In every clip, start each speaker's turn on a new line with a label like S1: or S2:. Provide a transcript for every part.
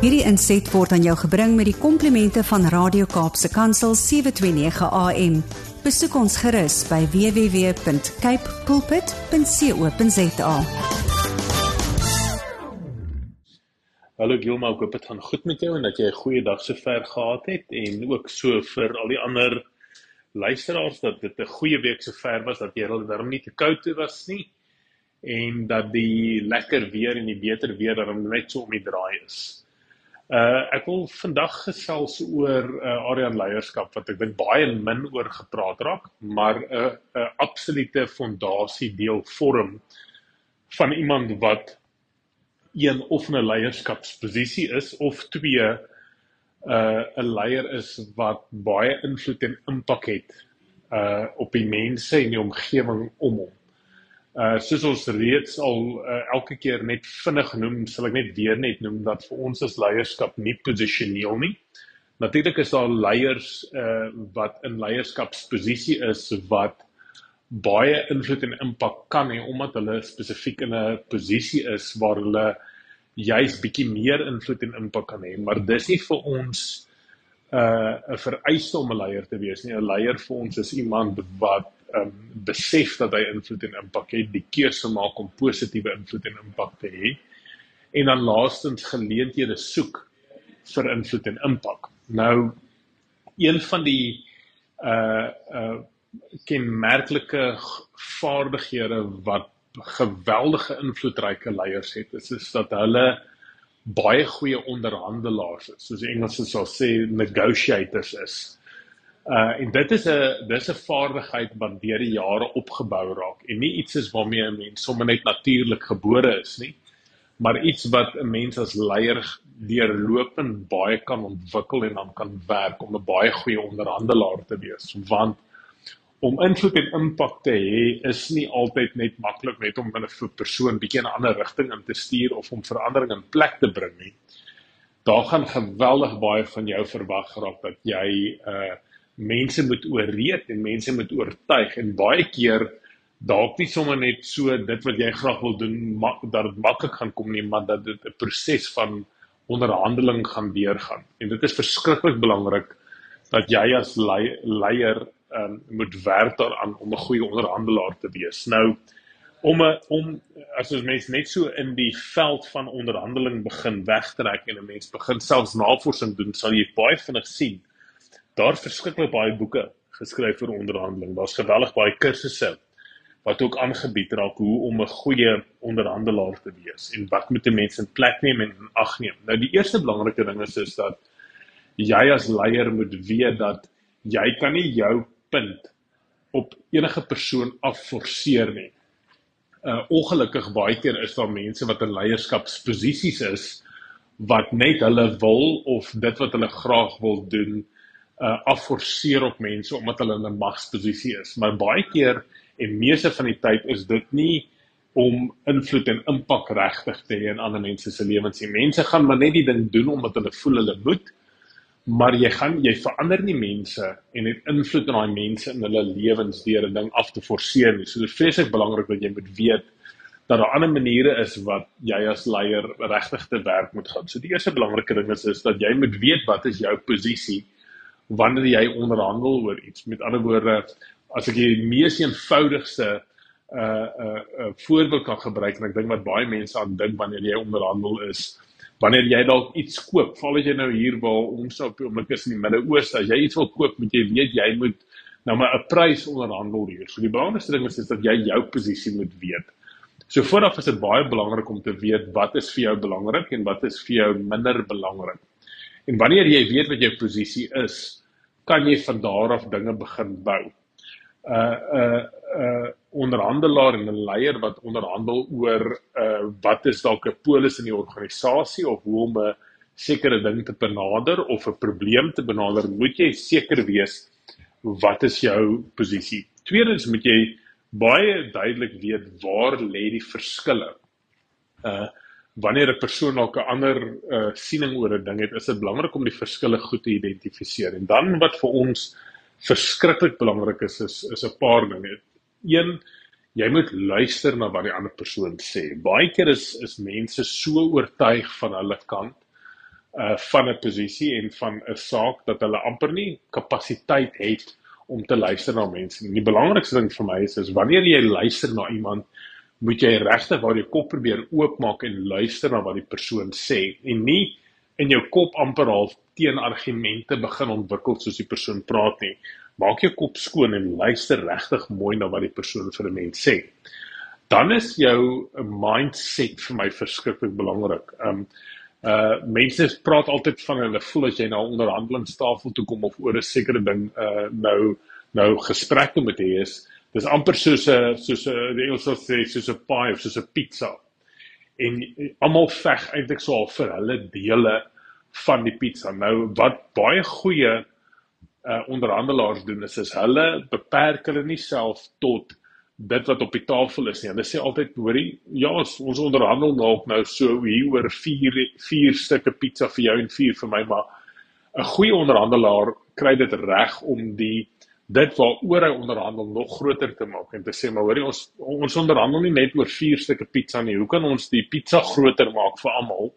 S1: Hierdie inset word aan jou gebring met die komplimente van Radio Kaapse Kansel 729 AM. Besoek ons gerus by www.cape pulpit.co.za.
S2: Hallo Gilma, ek hoop dit gaan goed met jou en dat jy 'n goeie dag sover gehad het en ook so vir al die ander luisteraars dat dit 'n goeie week sover was dat jy al darm nie te koud was nie en dat die lekker weer en die beter weer dan net so om die draai is. Uh ek wil vandag gesels oor uh Arian leierskap wat ek dink baie min oor gepraat raak, maar 'n uh, 'n uh, absolute fondasie deel vorm van iemand wat een of 'n leierskapsposisie is of twee uh 'n leier is wat baie invloed en impak het uh op die mense en die omgewing om hom. Uh soos ons reeds al uh, elke keer net vinnig genoem, sal ek net weer net noem dat vir ons as leierskap nie posisioneel nie. Natuurlik is daar leiers uh wat in leierskapsposisie is wat baie invloed en impak kan hê omdat hulle spesifiek in 'n posisie is waar hulle juis bietjie meer invloed en impak kan hê, maar dis nie vir ons uh 'n vereiste om 'n leier te wees nie. 'n Leier vir ons is iemand wat um, besef dat hy invloed en impak het, die keuse maak om positiewe invloed en impak te hê en dan laastens geleenthede soek vir invloed en impak. Nou een van die uh uh kenmerklike vaardighede wat geweldige invloedryke leiers het, is, is dat hulle baie goeie onderhandelaars is, soos die Engelse sal sê negotiators is. Uh en dit is 'n dis 'n vaardigheid wat deur die jare opgebou raak en nie iets is waarmee 'n mens sommer net natuurlik gebore is nie, maar iets wat 'n mens as leier deurlopend baie kan ontwikkel en dan kan werk om 'n baie goeie onderhandelaar te wees. Want om invloed en impak te hê is nie altyd net maklik net om 'n persoon bietjie in 'n ander rigting in te stuur of om verandering in plek te bring nie. Daar gaan geweldig baie van jou verwag raak dat jy uh mense moet ooreed en mense moet oortuig en baie keer dalk nie sommer net so dit wat jy graag wil doen dat dit maklik gaan kom nie maar dat dit 'n proses van onderhandeling gaan deurgaan. En dit is verskriklik belangrik dat jy as leier um, moet werk daaraan om 'n goeie onderhandelaar te wees. Nou om a, om as ons mens net so in die veld van onderhandeling begin wegtrek en 'n mens begin selfs navorsing doen sal jy baie vinnig sien daar's verskriklik baie boeke geskryf oor onderhandeling. Daar's geweldig baie kursusse wat ook aangebied raak hoe om 'n goeie onderhandelaar te wees en wat moet 'n mens in plek neem en ag neem. Nou die eerste belangrike ding is is dat jy as leier moet weet dat jy kan nie jou punt op enige persoon afforceer nie. Uh ongelukkig baie keer is daar mense wat in leierskapsposisies is wat net hulle wil of dit wat hulle graag wil doen uh afforceer op mense omdat hulle in 'n magsposisie is. Maar baie keer en meeste van die tyd is dit nie om invloed en impak regtig te hê in ander mense se lewens nie. Mense gaan maar net die ding doen omdat hulle voel hulle moet. Maar jy gaan jy verander nie mense en het invloed in daai mense in hulle lewens deur 'n ding af te forceer nie. So dit is vreeslik belangrik dat jy moet weet dat daar ander maniere is wat jy as leier regtig te werk moet gaan. So die eerste belangrike ding is is dat jy moet weet wat is jou posisie wanneer jy onderhandel oor iets. Met ander woorde, as ek die mees eenvoudigste uh uh, uh voorbeeld kan gebruik en ek dink wat baie mense aan dink wanneer jy onderhandel is wanneer jy dalk iets koop val as jy nou hier waar ons op oomblik is in die Midde-Ooste as jy iets wil koop moet jy weet jy moet nou maar 'n prys onderhandel hier. So die belangrikste ding is, is dat jy jou posisie moet weet. So vooraf is dit baie belangrik om te weet wat is vir jou belangrik en wat is vir jou minder belangrik. En wanneer jy weet wat jou posisie is kan jy van daar af dinge begin bou. Uh uh uh onderhandelaar en 'n leier wat onderhandel oor uh wat is dalk 'n polis in die organisasie of hoe om 'n sekere ding te benader of 'n probleem te benader, moet jy seker wees wat is jou posisie. Tweedens moet jy baie duidelik weet waar lê die verskille. Uh wanneer 'n persoon dalk 'n ander uh, siening oor 'n ding het, is dit belangrik om die verskille goed te identifiseer. En dan wat vir ons verskriklik belangrik is, is is 'n paar dinge. Een, jy moet luister na wat die ander persoon sê. Baie keer is is mense so oortuig van hulle kant uh van 'n posisie en van 'n saak dat hulle amper nie kapasiteit het om te luister na mense. En die belangrikste ding vir my is is wanneer jy luister na iemand, moet jy regtig waar jou kop probeer oopmaak en luister na wat die persoon sê en nie in jou kop amper half teenargumente begin ontwikkel soos die persoon praat nie. Maak jou kop skoon en luister regtig mooi na wat die persoon vir 'n mens sê. Dan is jou mindset vir my verskriklik belangrik. Um uh mense praat altyd van hulle voel as jy na 'n onderhandelingstafel toe kom of oor 'n sekere ding uh nou nou gesprekke met hê is dis amper soos 'n soos 'n die Engels sê soos 'n pie of soos 'n pizza. En almal veg eintlik so vir hulle dele van die pizza. Nou wat baie goeie uh onderhandelaars doen is is hulle beperk hulle nie self tot dit wat op die tafel is nie. Hulle sê altyd, hoorie, ja, ons onderhandel dalk nou so hier oor 4 4 stukke pizza vir jou en 4 vir my, maar 'n goeie onderhandelaar kry dit reg om die dit waaroor hy onderhandel nog groter te maak en te sê maar hoorie ons ons onderhandel nie net oor vier stukke pizza nie. Hoe kan ons die pizza groter maak vir almal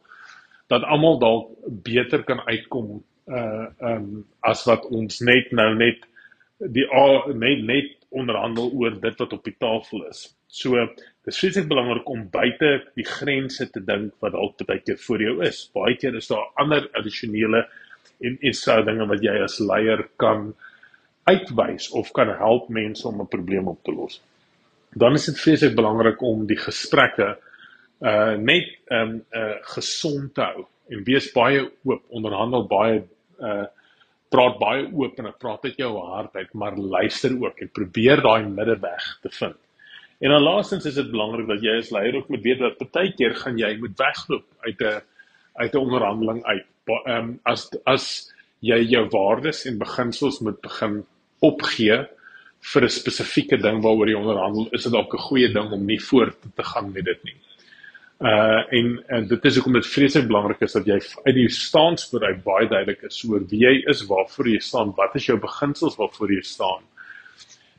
S2: dat almal dalk beter kan uitkom uh um as wat ons net nou net die net net onderhandel oor dit wat op die tafel is. So dis vreeslik belangrik om buite die grense te dink wat dalk baie keer voor jou is. Baie keer is daar ander addisionele en ekstra dinge wat jy as leier kan uh uitwys of kan help mense om 'n probleem op te los. Dan is dit vreeslik belangrik om die gesprekke uh net um uh gesond te hou en wees baie oop, onderhandel baie uh praat baie oop en praat uit jou hart uit, maar luister ook en probeer daai middeweg te vind. En dan laastens is dit belangrik dat jy as leier ook moet weet dat baie keer gaan jy moet wegloop uit 'n uit 'n onderhandeling uit. Ehm um, as as jy jou waardes en beginsels moet begin opgee vir 'n spesifieke ding waaroor jy onderhandel, is dit dalk 'n goeie ding om nie voort te gaan met dit nie. Uh en en dit is hoekom dit vreeslik belangrik is dat jy uit die staanspoor uit baie duidelik is oor wie jy is, waarvoor jy staan, wat is jou beginsels waarvoor jy staan.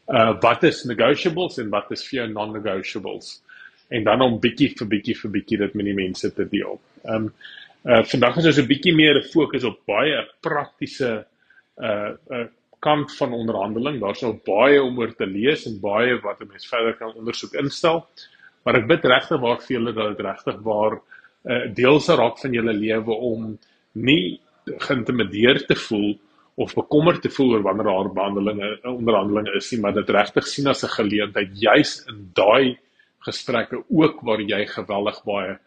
S2: Uh wat is negotiables en wat is vir jou non-negotiables? En dan om bietjie vir bietjie vir bietjie dit met die mense te deel. Um uh vandag is ons 'n bietjie meer fokus op baie praktiese uh uh kant van onderhandeling. Daar's nou baie om oor te lees en baie wat 'n mens verder kan ondersoek instel. Maar ek bid regtig waar vir julle dat dit regtig waar 'n uh, eh, deel se raak van julle lewe om nie geïntimideer te voel of bekommerd te voel oor wanneer daar behandelinge onderhandelinge is nie, maar dit regtig sien as 'n geleentheid juis in daai gesprekke ook waar jy geweldig baie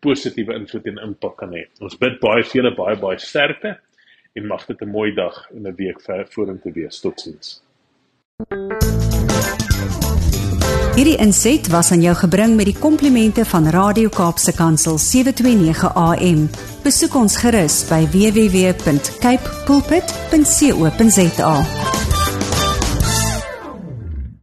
S2: positiewe invloed en impak kan hê. Ons bid baie vir julle baie baie sterkte en mag dit 'n mooi dag en 'n week vir vorentoe wees. Totsiens.
S1: Hierdie inset was aan jou gebring met die komplimente van Radio Kaapse Kansel 729 AM. Besoek ons gerus by www.cape pulpit.co.za.